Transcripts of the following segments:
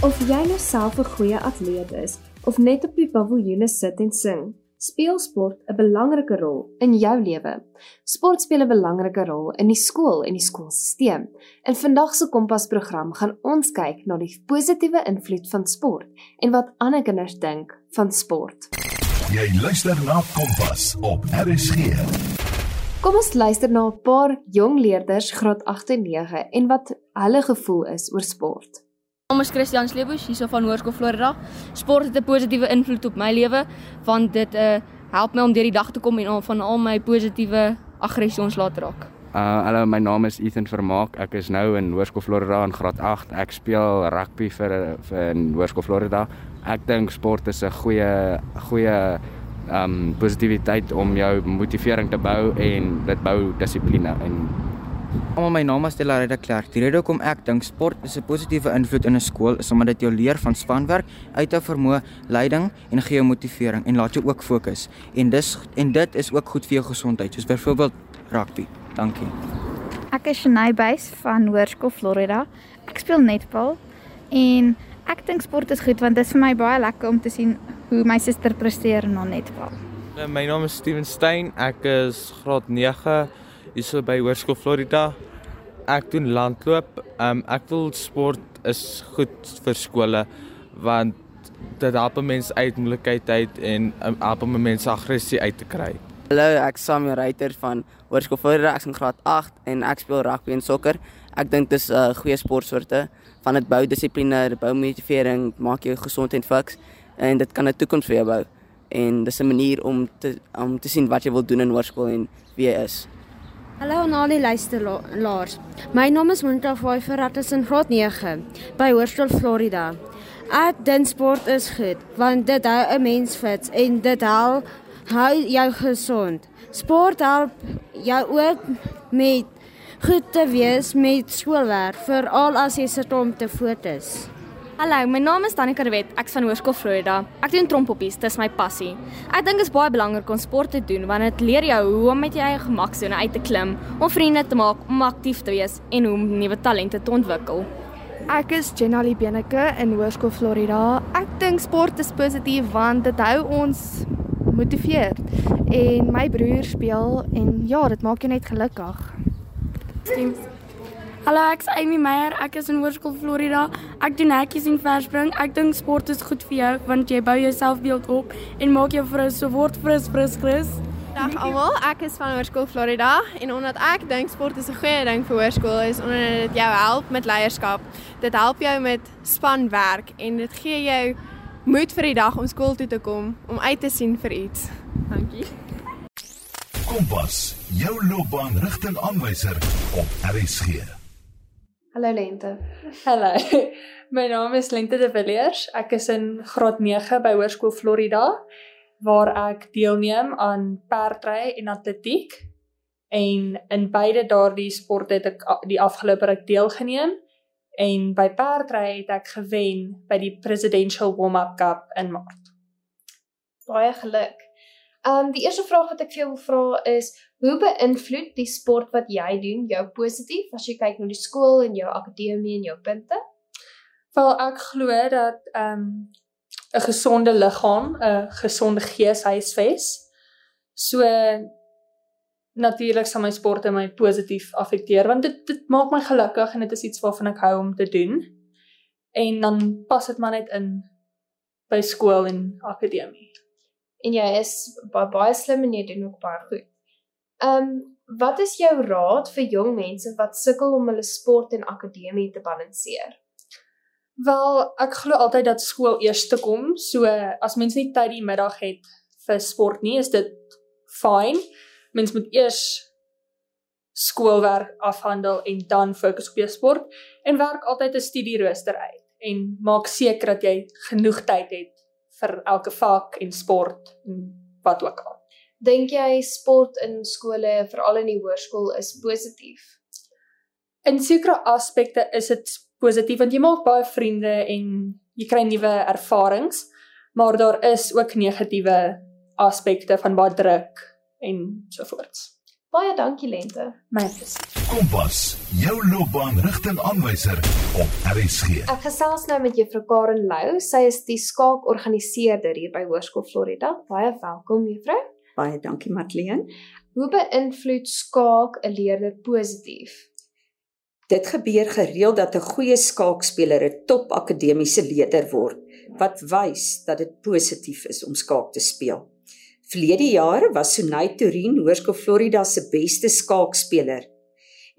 Of jy nou self 'n goeie atleet is of net op die paviljoene sit en sing, speel sport 'n belangrike rol in jou lewe. Sport speel 'n belangrike rol in die skool en die skoolstelsel. In vandag se Kompas-program gaan ons kyk na die positiewe invloed van sport en wat ander kinders dink van sport. Jy luister na Kompas op RSG. Kom ons luister na 'n paar jong leerders graad 8 en 9 en wat hulle gevoel is oor sport naam is Christian Sleebush, hierso van Hoërskool Florida. Sport het 'n positiewe invloed op my lewe want dit uh help my om deur die dag te kom en van al my positiewe aggressie ontslae te raak. Uh hallo, my naam is Ethan Vermaak. Ek is nou in Hoërskool Florida in graad 8. Ek speel rugby vir vir Hoërskool Florida. Ek dink sport is 'n goeie goeie um positiwiteit om jou motivering te bou en dit bou dissipline en Almal my naam is Stella Reda Clerk. Die rede hoekom ek dink sport is 'n positiewe invloed in 'n skool is omdat dit jou leer van spanwerk, uithou vermoë, leiding en gee jou motivering en laat jou ook fokus. En dis en dit is ook goed vir jou gesondheid, soos byvoorbeeld rugby. Dankie. Ek is Shanay Buys van Hoërskool Florida. Ek speel netbal en ek dink sport is goed want dit is vir my baie lekker om te sien hoe my suster presteer in netbal. My naam is Steven Stein. Ek is graad 9 hierso by Hoërskool Florida. Ek doen landloop. Um ek wil sport is goed vir skole want dit help mense uit moeilikheid uit en um, help om mense aggressie uit te kry. Hallo, ek is Samuel Reiter van Hoërskool Florida. Ek is in graad 8 en ek speel rugby en sokker. Ek dink dis 'n uh, goeie sportsoorte van dit bou dissipline, bou motivering, maak jou gesond en fiks en dit kan 'n toekoms vir jou bou. En dis 'n manier om te om te sien wat jy wil doen in hoërskool en wie jy is. Hallo aan al die luisteraars. My naam is Monica Pfeiffer, ek is in graad 9 by Hoërskool Florida. Ek dink sport is goed want dit hou 'n mens fit en dit hou hou jou gesond. Sport help jou ook met goed te wees met skoolwerk, veral as jy sit om te fotos. Hallo, my naam is Tanika de Wet. Ek's van Hoërskool Florida. Ek doen trompoppies, dis my passie. Ek dink dit is baie belangrik om sport te doen want dit leer jou hoe om met jou eie gemaksone uit te klim, om vriende te maak, om aktief te wees en hoe om nuwe talente te ontwikkel. Ek is Jenali Beneke in Hoërskool Florida. Ek dink sport is positief want dit hou ons motiveer. En my broer speel en ja, dit maak jou net gelukkig. Steams. Hallo, ek is Amy Meyer. Ek is in Hoërskool Florida. Ek doen hekkies en verspring. Ek dink sport is goed vir jou want jy bou jou selfbeeld op en maak jou vrou so word fris, fris, fris. Dag almal, ek is van Hoërskool Florida en omdat ek dink sport is 'n goeie ding vir hoërskool is omdat dit jou help met leierskap. Dit help jou met spanwerk en dit gee jou moed vir die dag om skool toe te kom om uit te sien vir iets. Dankie. Kompas, jou loopbaanrigtingaanwyser op RSG. Hallo Lente. Hallo. My naam is Lente de Villiers. Ek is in graad 9 by Hoërskool Florida waar ek deelneem aan perdry en atletiek. En in beide daardie sporte het ek die afgelope ruk deelgeneem en by perdry het ek gewen by die Presidential Warm-up Cup in Maart. Baie geluk. Ehm um, die eerste vraag wat ek vir jou wil vra is hoe beïnvloed die sport wat jy doen jou positief as jy kyk na die skool en jou akademie en jou punte? Wel ek glo dat ehm um, 'n gesonde liggaam 'n gesonde gees huisves. So natuurlik sal my sporte my positief affekteer want dit dit maak my gelukkig en dit is iets waarvan ek hou om te doen. En dan pas dit maar net in by skool en akademie en jy is baie baie slim en jy doen ook baie goed. Ehm um, wat is jou raad vir jong mense wat sukkel om hulle sport en akademie te balanseer? Wel, ek glo altyd dat skool eers te kom. So as mens nie tyd die middag het vir sport nie, is dit fyn. Mens moet eers skoolwerk afhandel en dan fokus op jou sport en werk altyd 'n studierooster uit en maak seker dat jy genoeg tyd het vir elke vak en sport en wat ook al. Dink jy sport in skole, veral in die hoërskool is positief? In sekere aspekte is dit positief want jy maak baie vriende en jy kry nuwe ervarings, maar daar is ook negatiewe aspekte van baie druk en so voort. Baie dankie Lente. My plesier. Kompas, jou loopbaanrigtingaanwyser op RSG. Ek gesels nou met Juffrou Karen Lou. Sy is die skaakorganiseerder hier by Hoërskool Florida. Baie welkom Juffrou. Baie dankie Matleen. Hoe beïnvloed skaak 'n leerder positief? Dit gebeur gereeld dat 'n goeie skaakspeler 'n top akademiese leerder word wat wys dat dit positief is om skaak te speel. Verlede jaar was Sunay Turin Hoërskool Florida se beste skaakspeler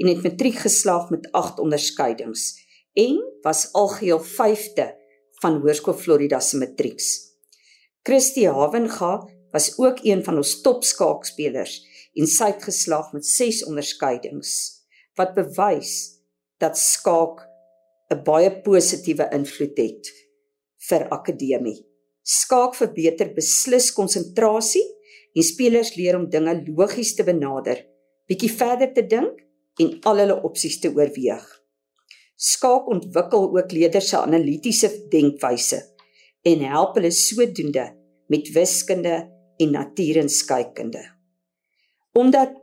en het matriek geslaag met 8 onderskeidings en was algeheel 5de van Hoërskool Florida se matrieks. Christy Havenga was ook een van ons top skaakspelers en sy het geslaag met 6 onderskeidings wat bewys dat skaak 'n baie positiewe invloed het vir akademie. Skaak verbeter beslis konsentrasie en spelers leer om dinge logies te benader, bietjie verder te dink en al hulle opsies te oorweeg. Skaak ontwikkel ook leerders se analitiese denkwyse en help hulle sodoende met wiskunde en natuurenskykkunde. Omdat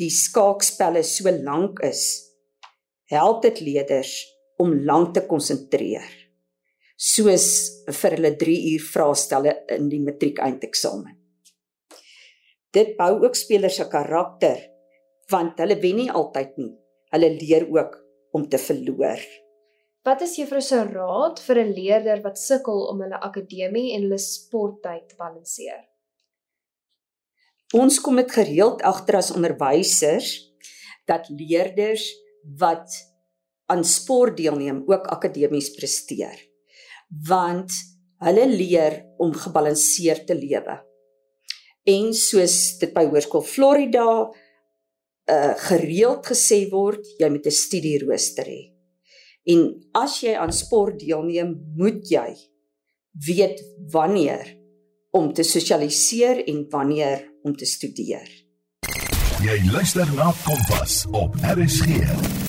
die skaakspelle so lank is, help dit leerders om lank te konsentreer. Soos vir hulle 3 uur vraestelle in die matriek eindeksamen. Dit bou ook spelers se karakter want hulle wen nie altyd nie. Hulle leer ook om te verloor. Wat is juffrou se raad vir 'n leerder wat sukkel om hulle akademie en hulle sporttyd te balanseer? Ons kom dit gereeld agter as onderwysers dat leerders wat aan sport deelneem ook akademies presteer. Want hulle leer om gebalanseerd te lewe. En soos dit by Hoërskool Florida uh gereeld gesê word, jy moet 'n studierooster hê. En as jy aan sport deelneem, moet jy weet wanneer om te sosialiseer en wanneer om te studeer. Jy luister na Kompas op RSG.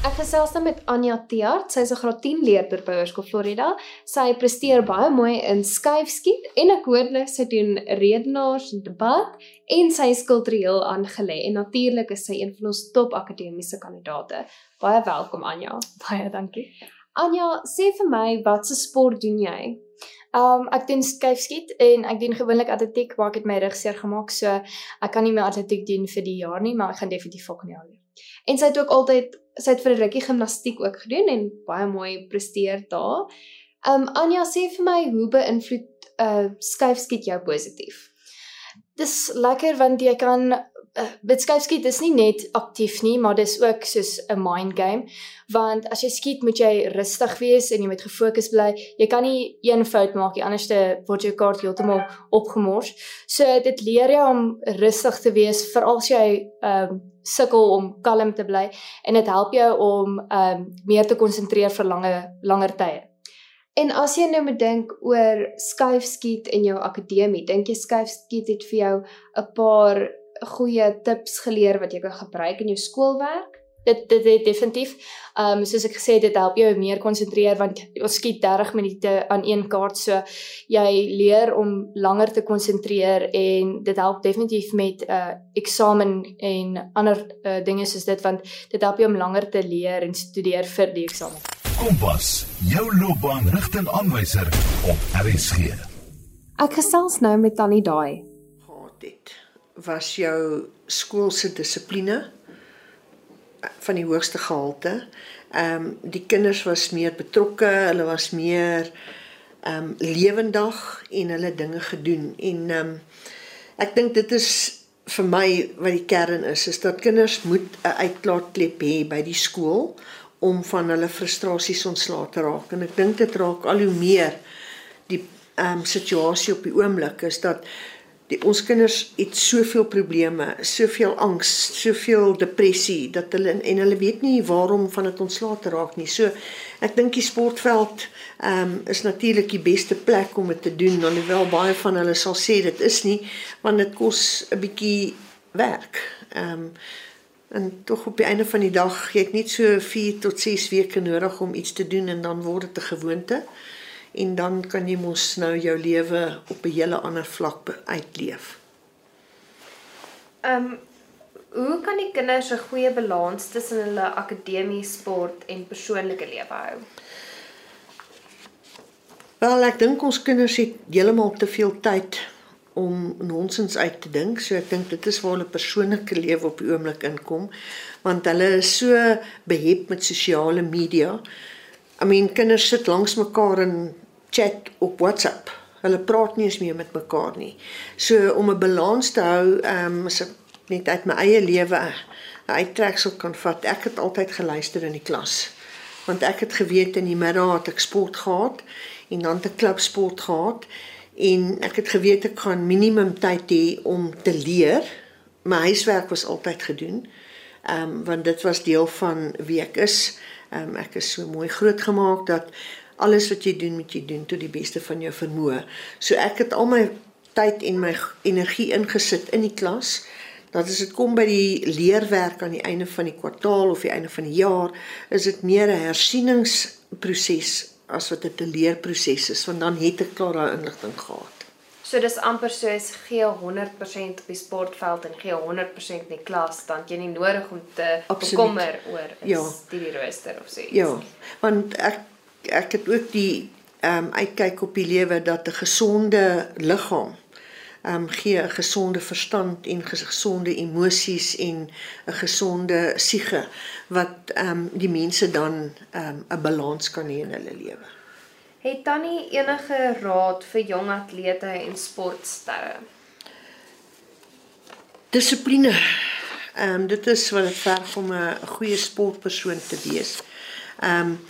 Ek gesels nou met Anja Tiart. Sy is 'n graad 10 leerder by Hoërskool Florida. Sy presteer baie mooi in skuifskiet en ek hoor nou sy doen redenaars en debat en sy is kultureel aangelê en natuurlik is sy een van ons top akademiese kandidate. Baie welkom Anja. Baie dankie. Anja, sê vir my wat se sport doen jy? Um ek doen skuifskiet en ek doen gewoonlik atletiek waar ek het my rug seer gemaak, so ek kan nie meer atletiek doen vir die jaar nie, maar ek gaan definitief volgende jaar doen. En sy het ook altyd sy het vir 'n rukkie gimnastiek ook gedoen en baie mooi presteer daar. Um Anja sê vir my hoe beïnvloed uh, skuifskiet jou positief? Dis lekker want jy kan uh, met skuifskiet is nie net aktief nie, maar dis ook soos 'n mind game want as jy skiet moet jy rustig wees en jy moet gefokus bly. Jy kan nie een fout maak nie anders word jou kaart heeltemal opgemors. So dit leer jou om rustig te wees veral as jy ehm um, sukkel om kalm te bly en dit help jou om ehm um, meer te konsentreer vir langer langer tye. En as jy nou moet dink oor skuifskiet in jou akademie, dink jy skuifskiet het vir jou 'n paar goeie tips geleer wat jy kan gebruik in jou skoolwerk? Dit dit het definitief ehm um, soos ek gesê het dit help jou meer konsentreer want ons skiet 30 minute aan een kaart so jy leer om langer te konsentreer en dit help definitief met 'n uh, eksamen en ander uh, dinge soos dit want dit help jou om langer te leer en studeer vir die eksamen. Kompas, jou loopbaanrigtingaanwyser op RSG. Ek gesels nou met Tannie Daai. Gehad het was jou skool se dissipline van die hoogste gehalte. Ehm um, die kinders was meer betrokke, hulle was meer ehm um, lewendig en hulle dinge gedoen en ehm um, ek dink dit is vir my wat die kern is is dat kinders moet 'n uitlaatklep hê by die skool om van hulle frustrasies ontslae te raak en ek dink dit raak al hoe meer die ehm um, situasie op die oomblik is dat die ons kinders het soveel probleme, soveel angs, soveel depressie dat hulle en hulle weet nie waarom van dit ontslae te raak nie. So ek dink die sportveld ehm um, is natuurlik die beste plek om dit te doen, alhoewel baie van hulle sal sê dit is nie want dit kos 'n bietjie werk. Ehm um, en tog op die einde van die dag, jy het net so 4 tot 6 weke nodig om iets te doen en dan word dit 'n gewoonte en dan kan jy mos nou jou lewe op 'n hele ander vlak uitleef. Ehm um, Hoe kan die kinders 'n goeie balans tussen hulle akademie, sport en persoonlike lewe hou? Wel, ek dink ons kinders het heeltemal te veel tyd om nonsens uit te dink. So ek dink dit is waar hulle persoonlike lewe op die oomblik inkom, want hulle is so behep met sosiale media. I mean, kinders sit langs mekaar en chat op WhatsApp. Hulle praat nie eens meer met mekaar nie. So om 'n balans te hou, ehm um, as ek net uit my eie lewe uittreksel kan vat. Ek het altyd geluister in die klas. Want ek het geweet in die middag het ek sport gehad en dan 'n klubsport gehad en ek het geweet ek gaan minimum tyd hê om te leer. My huiswerk was altyd gedoen. Ehm um, want dit was deel van wie ek is. Ehm um, ek is so mooi grootgemaak dat alles wat jy doen moet jy doen tot die beste van jou vermoë. So ek het al my tyd en my energie ingesit in die klas. Dat as dit kom by die leerwerk aan die einde van die kwartaal of die einde van die jaar, is dit meer 'n hersieningsproses as wat dit 'n leerproses is, want dan het ek klaar daai inligting gehad. So dis amper soos gee 100% op die sportveld en gee 100% in die klas, dan jy nie nodig om te bekommer oor is ja. die rooster of so iets. Ja, want ek ek het ook die ehm um, uitkyk op die lewe dat 'n gesonde liggaam ehm um, gee 'n gesonde verstand en gesonde emosies en 'n gesonde siege wat ehm um, die mense dan ehm um, 'n balans kan hê in hulle lewe. Het Tannie enige raad vir jong atlete en sportsterre? Dissipline. Ehm um, dit is wat dit verg om 'n goeie sportpersoon te wees. Ehm um,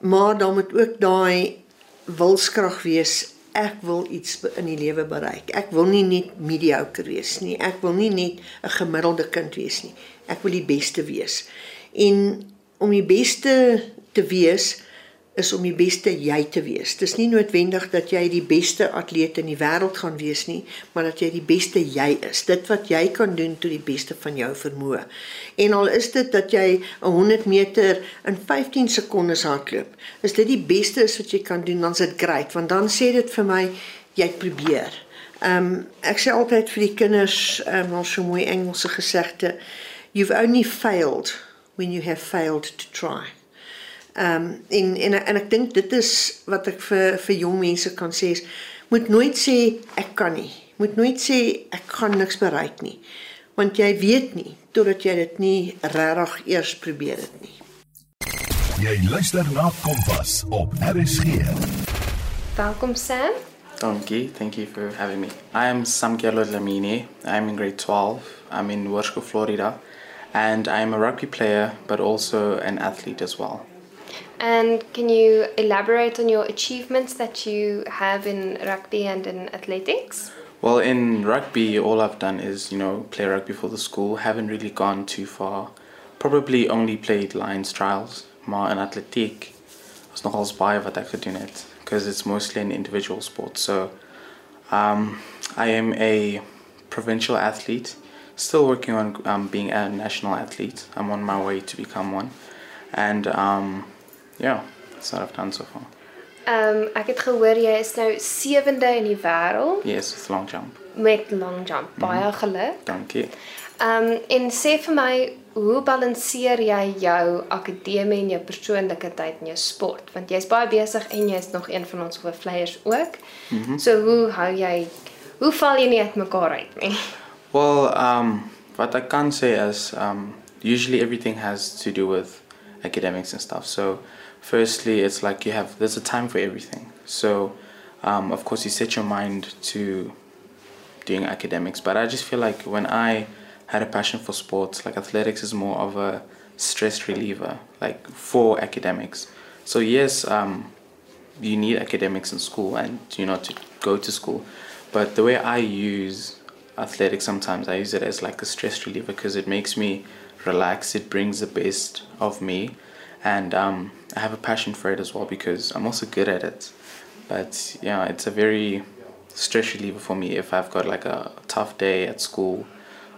maar dan moet ook daai wilskrag wees ek wil iets in die lewe bereik. Ek wil nie net mediocre wees nie. Ek wil nie net 'n gemiddelde kind wees nie. Ek wil die beste wees. En om die beste te wees, is om die beste jy te wees. Dis nie noodwendig dat jy die beste atleet in die wêreld gaan wees nie, maar dat jy die beste jy is. Dit wat jy kan doen tot die beste van jou vermoë. En al is dit dat jy 'n 100 meter in 15 sekondes hardloop, is dit die beste is wat jy kan doen, dan's dit great, want dan sê dit vir my jy het probeer. Ehm um, ek sê altyd vir die kinders, ehm um, so mooi Engelse gesegde, you've only failed when you have failed to try. Ehm um, en en en ek dink dit is wat ek vir vir jong mense kan sê is moet nooit sê ek kan nie. Moet nooit sê ek gaan niks bereik nie. Want jy weet nie totdat jy dit nie regtig eers probeer het nie. Jy luister na Kompas op RSG. Welkom Sam. Dankie, thank you for having me. I am Samkelo Lamini. I'm in grade 12. I'm in Worcester, Florida. And I'm a rugby player, but also an athlete as well. And can you elaborate on your achievements that you have in rugby and in athletics? Well, in rugby, all I've done is, you know, play rugby for the school. Haven't really gone too far. Probably only played Lions trials. Maar in atletiek was nogals baie wat ek gedoen het because it's mostly an individual sport. So um, I am a provincial athlete, still working on um, being a national athlete. I'm on my way to become one. And um, Ja, I've done so far. Ehm um, ek het gehoor jy is nou sewende in die wêreld. Yes, with long jump. Met long jump. Baie mm -hmm. geluk. Dankie. Ehm um, en sê vir my, hoe balanseer jy jou akademie en jou persoonlike tyd in jou sport? Want jy's baie besig en jy's nog een van ons hoofvleiers ook. Mm -hmm. So hoe hou jy hoe val jy nie uit mekaar uit nie? Well, um wat ek kan sê is um usually everything has to do with academics and stuff. So firstly, it's like you have there's a time for everything. So, um, of course, you set your mind to doing academics. But I just feel like when I had a passion for sports, like athletics is more of a stress reliever, like for academics. So yes, um, you need academics in school and you know to go to school. But the way I use athletics sometimes, I use it as like a stress reliever because it makes me relax. It brings the best of me, and um, I have a passion for it as well because I'm also good at it. But yeah, it's a very stress reliever for me if I've got like a tough day at school,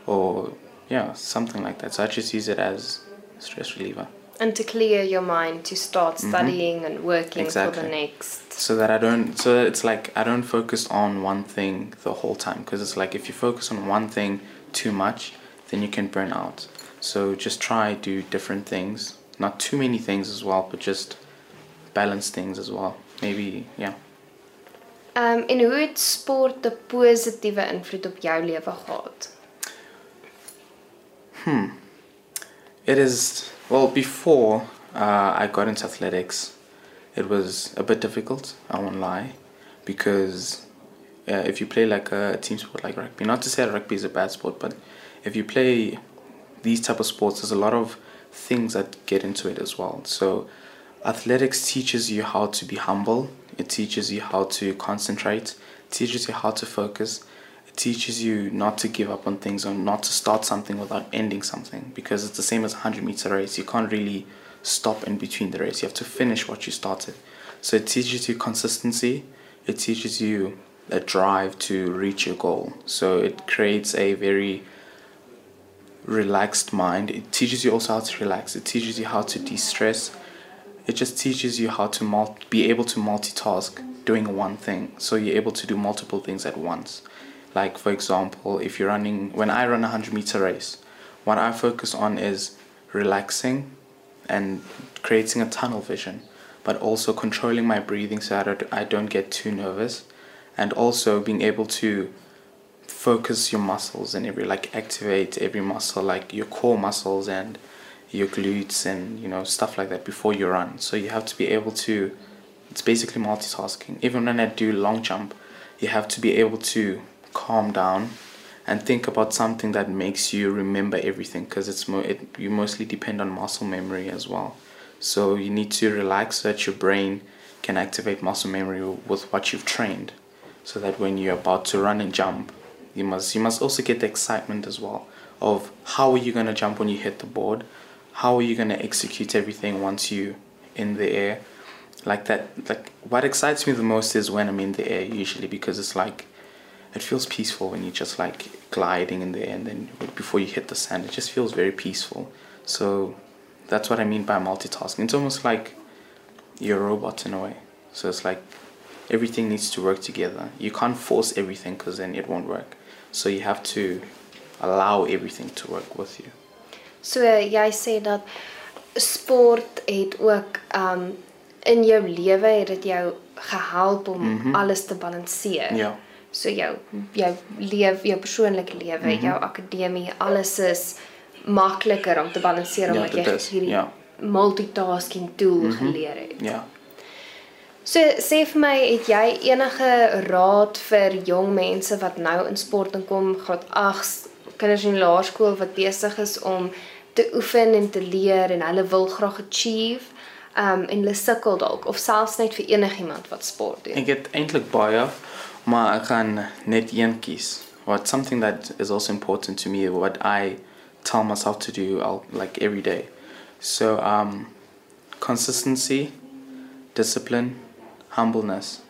or yeah, something like that. So I just use it as stress reliever. And to clear your mind to start mm-hmm. studying mm-hmm. and working exactly. for the next. So that I don't. So it's like I don't focus on one thing the whole time because it's like if you focus on one thing too much, then you can burn out. So just try do different things, not too many things as well, but just balance things as well. Maybe yeah. Um, en hoe het sport 'n positiewe invloed op jou lewe gehad? Hmm. It is well before uh, I got into athletics. It was a bit difficult. I won't lie, because uh, if you play like a team sport like rugby, not to say rugby is a bad sport, but if you play these type of sports, there's a lot of things that get into it as well. So athletics teaches you how to be humble. It teaches you how to concentrate. teaches you how to focus. It teaches you not to give up on things or not to start something without ending something because it's the same as a 100 meter race. You can't really stop in between the race. You have to finish what you started. So it teaches you consistency. It teaches you a drive to reach your goal. So it creates a very relaxed mind. It teaches you also how to relax. It teaches you how to de-stress. It just teaches you how to mul- be able to multitask doing one thing. So you're able to do multiple things at once. Like for example, if you're running when I run a 100 meter race, what I focus on is relaxing and creating a tunnel vision, but also controlling my breathing so that I don't get too nervous and also being able to focus your muscles and every like activate every muscle like your core muscles and your glutes and you know stuff like that before you run. So you have to be able to it's basically multitasking. Even when i do long jump you have to be able to calm down and think about something that makes you remember everything because it's mo- it, you mostly depend on muscle memory as well. So you need to relax so that your brain can activate muscle memory with what you've trained so that when you're about to run and jump you must you must also get the excitement as well of how are you going to jump when you hit the board? How are you going to execute everything once you in the air? Like that like what excites me the most is when i'm in the air usually because it's like it feels peaceful when you're just like gliding in the air and then before you hit the sand it just feels very peaceful. So that's what i mean by multitasking. It's almost like you're a robot in a way. So it's like everything needs to work together. You can't force everything because then it won't work so you have to allow everything to work with you So jy sê dat sport het ook um in jou lewe het dit jou gehelp om mm. -hmm. alles te balanseer. Ja. So jou jou lewe, jou persoonlike lewe, mm. -hmm. jou akademie, alles is makliker om te balanseer Ja, omdat jy dit is, hierdie ja. multitasking tool mm. -hmm. geleer het. ja So sê vir my, het jy enige raad vir jong mense wat nou in sport inkom, graad 8, kinders in laerskool wat besig is om te oefen en te leer en hulle wil graag achieve, um en hulle sukkel dalk of selfs net vir enigiemand wat sport doen. ek het eintlik baie maar ek gaan net een kies what something that is also important to me what i tell myself to do I'll, like every day so um consistency discipline humbleness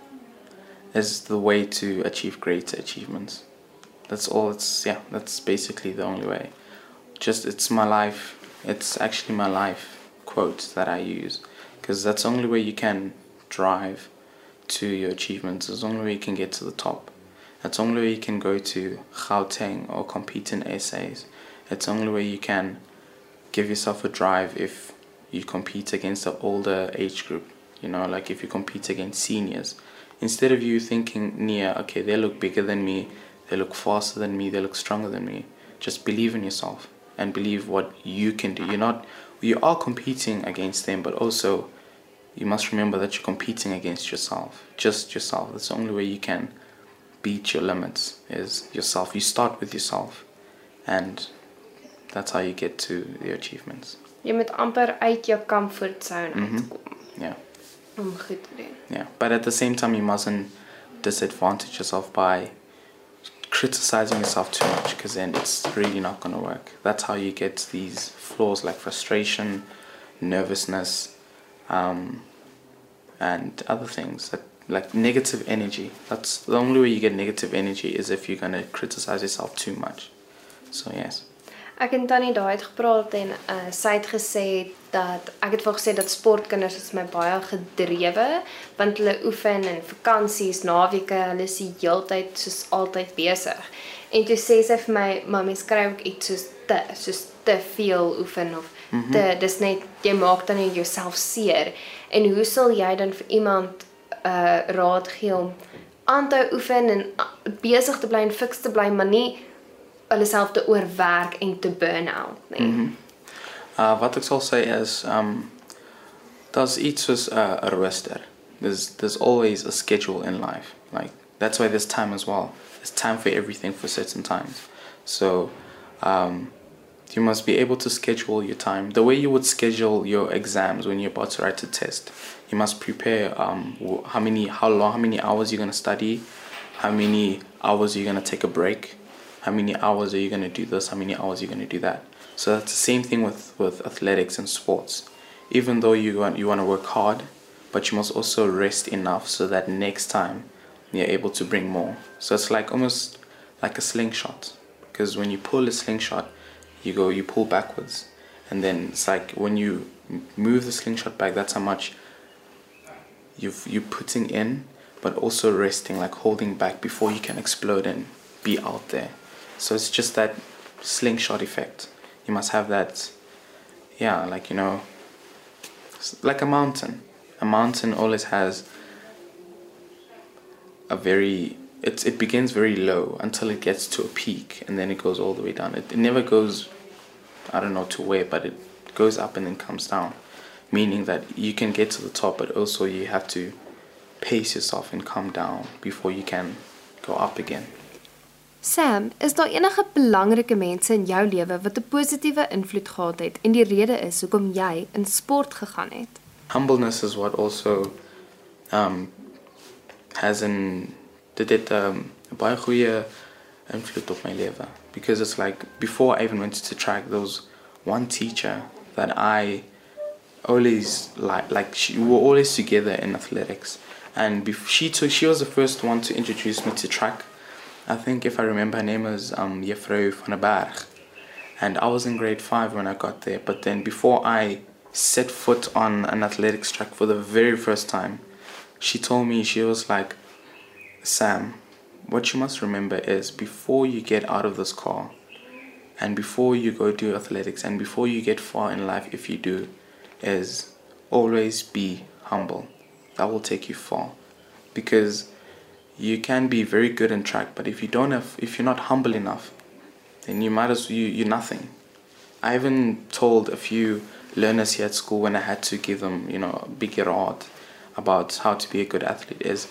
is the way to achieve great achievements. That's all it's yeah that's basically the only way. Just it's my life it's actually my life quote that i use because that's the only way you can drive to your achievements it's the only way you can get to the top. That's the only way you can go to Gauteng or compete in essays it's the only way you can give yourself a drive if you compete against the older age group you know like if you compete against seniors. Instead of you thinking near okay they look bigger than me they look faster than me they look stronger than me just believe in yourself and believe what you can do. You're not you are competing against them but also you must remember that you're competing against yourself just yourself. That's the only way you can beat your limits is yourself. You start with yourself and that's how you get to the achievements. Jy moet amper uit jou comfort zone Mhm. uitkom. Yeah om goed te doen. Yeah, but at the same time, you mustn't disadvantage yourself by criticizing yourself too much because then it's really not going to work. That's how you get these flaws like frustration, nervousness, um, and other things that like negative energy. That's the only way you get negative energy is if you're going to criticize yourself too much. So, yes. Ek en Tannie daai het gepraat en uh, sy het gesê dat ek het haar gesê dat sportkinders is my baie gedrewe want hulle oefen en vakansies, naweke, hulle is die heeltyd soos altyd besig. En toe sê sy vir my, "Mamy, skryf ook iets soos te soos te veel oefen of mm Mhm. -hmm. te dis net jy maak dan net jouself seer." En hoe sal jy dan vir iemand uh raad gee om aan te oefen en uh, besig te bly en fiks te bly, maar nie hulle self te oorwerk en te burn out nie. Mm Mhm. Uh, wat ek sal sê is um daar's iets uh, 'n rooster. There's there's always a schedule in life. Like that's why there's time as well. There's time for everything for certain times. So um you must be able to schedule your time the way you would schedule your exams when you're about to write a test. You must prepare um how many how long how many hours you're going to study, how many hours you're going to take a break, how many hours are you going to do this, how many hours you're going to do that. So that's the same thing with with athletics and sports. Even though you want you want to work hard, but you must also rest enough so that next time you're able to bring more. So it's like almost like a slingshot because when you pull a slingshot, you go you pull backwards, and then it's like when you move the slingshot back, that's how much you've you're putting in, but also resting, like holding back before you can explode and be out there. So it's just that slingshot effect. You must have that, yeah, like you know, like a mountain. A mountain always has a very it, it begins very low until it gets to a peak and then it goes all the way down. It, it never goes I don't know to where, but it goes up and then comes down. Meaning that you can get to the top but also you have to pace yourself and come down before you can go up again. Sam, is daar enige belangrike mense in jou lewe wat 'n positiewe invloed gehad het? En die rede is hoekom jy in sport gegaan het? humbleness is what also um, has an dit het um, 'n baie goeie invloed op my lewe. Because it's like before I even went to track there was one teacher that I always like like she, we were always together in athletics. And she took she was the first one to introduce me to track I think if I remember her name was um, Juffrou van der Berg and I was in grade five when I got there. But then before I set foot on an athletics track for the very first time, she told me she was like, Sam, what you must remember is before you get out of this car, and before you go do athletics, and before you get far in life, if you do, is always be humble. That will take you far, because you can be very good in track, but if you don't have, if you're not humble enough, then you might as you you're nothing. I even told a few learners here at school when I had to give them, you know, a big rod about how to be a good athlete is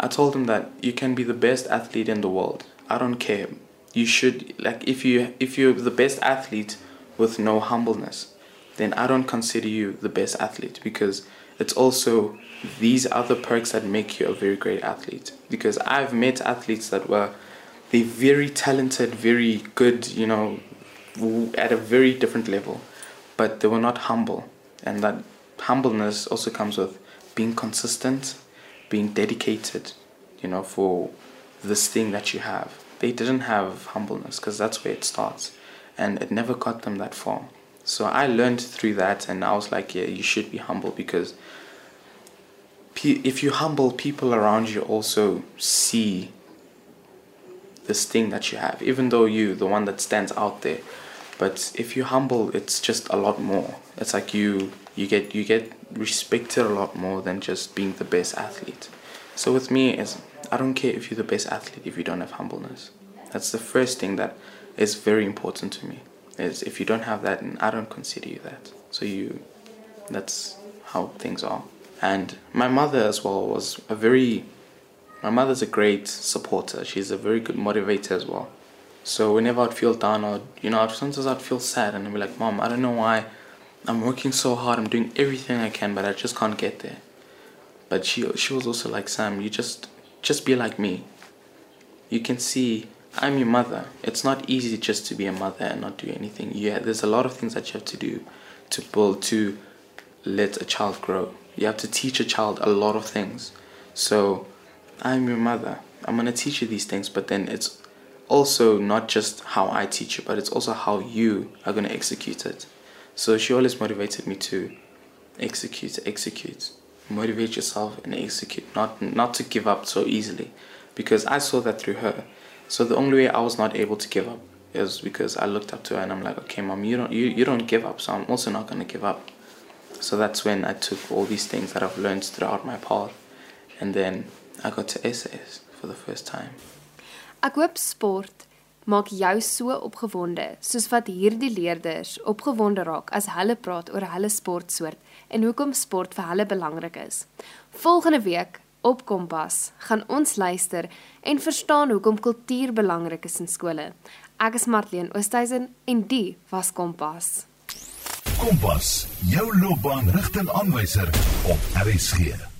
I told them that you can be the best athlete in the world. I don't care. You should like if you if you're the best athlete with no humbleness, then I don't consider you the best athlete because it's also these other perks that make you a very great athlete. Because I've met athletes that were they very talented, very good, you know, at a very different level, but they were not humble. And that humbleness also comes with being consistent, being dedicated, you know, for this thing that you have. They didn't have humbleness because that's where it starts, and it never got them that far. So I learned through that, and I was like, yeah, you should be humble because if you humble, people around you also see this thing that you have, even though you the one that stands out there. But if you humble, it's just a lot more. It's like you you get you get respected a lot more than just being the best athlete. So with me, is I don't care if you're the best athlete if you don't have humbleness. That's the first thing that is very important to me. Is if you don't have that, then I don't consider you that. So you, that's how things are. And my mother as well was a very my mother's a great supporter. She's a very good motivator as well. So whenever I'd feel down or you know, sometimes I'd feel sad and I'd be like, Mom, I don't know why I'm working so hard, I'm doing everything I can, but I just can't get there. But she she was also like, Sam, you just just be like me. You can see I'm your mother. It's not easy just to be a mother and not do anything. Yeah, there's a lot of things that you have to do to build to let a child grow. You have to teach a child a lot of things. So I'm your mother. I'm gonna teach you these things, but then it's also not just how I teach you, but it's also how you are gonna execute it. So she always motivated me to execute, execute, motivate yourself and execute, not not to give up so easily, because I saw that through her. So the only way I was not able to give up is because I looked up to her and I'm like, okay, mom, you don't you, you don't give up, so I'm also not gonna give up. So that's when I took all these things that I've learned throughout my path, and then I got to SAS for the first time. Ek hoop sport maak jou so opgewonde soos wat hierdie leerders opgewonde raak as hulle praat oor hulle sportsoort en hoekom sport vir hulle belangrik is. Volgende week op Kompas gaan ons luister en verstaan hoekom kultuur belangrik is in skole. Ek is Marlene Oosthuizen en die was Kompas. Kompas, jou loopbaan rigtingaanwyser op RSG.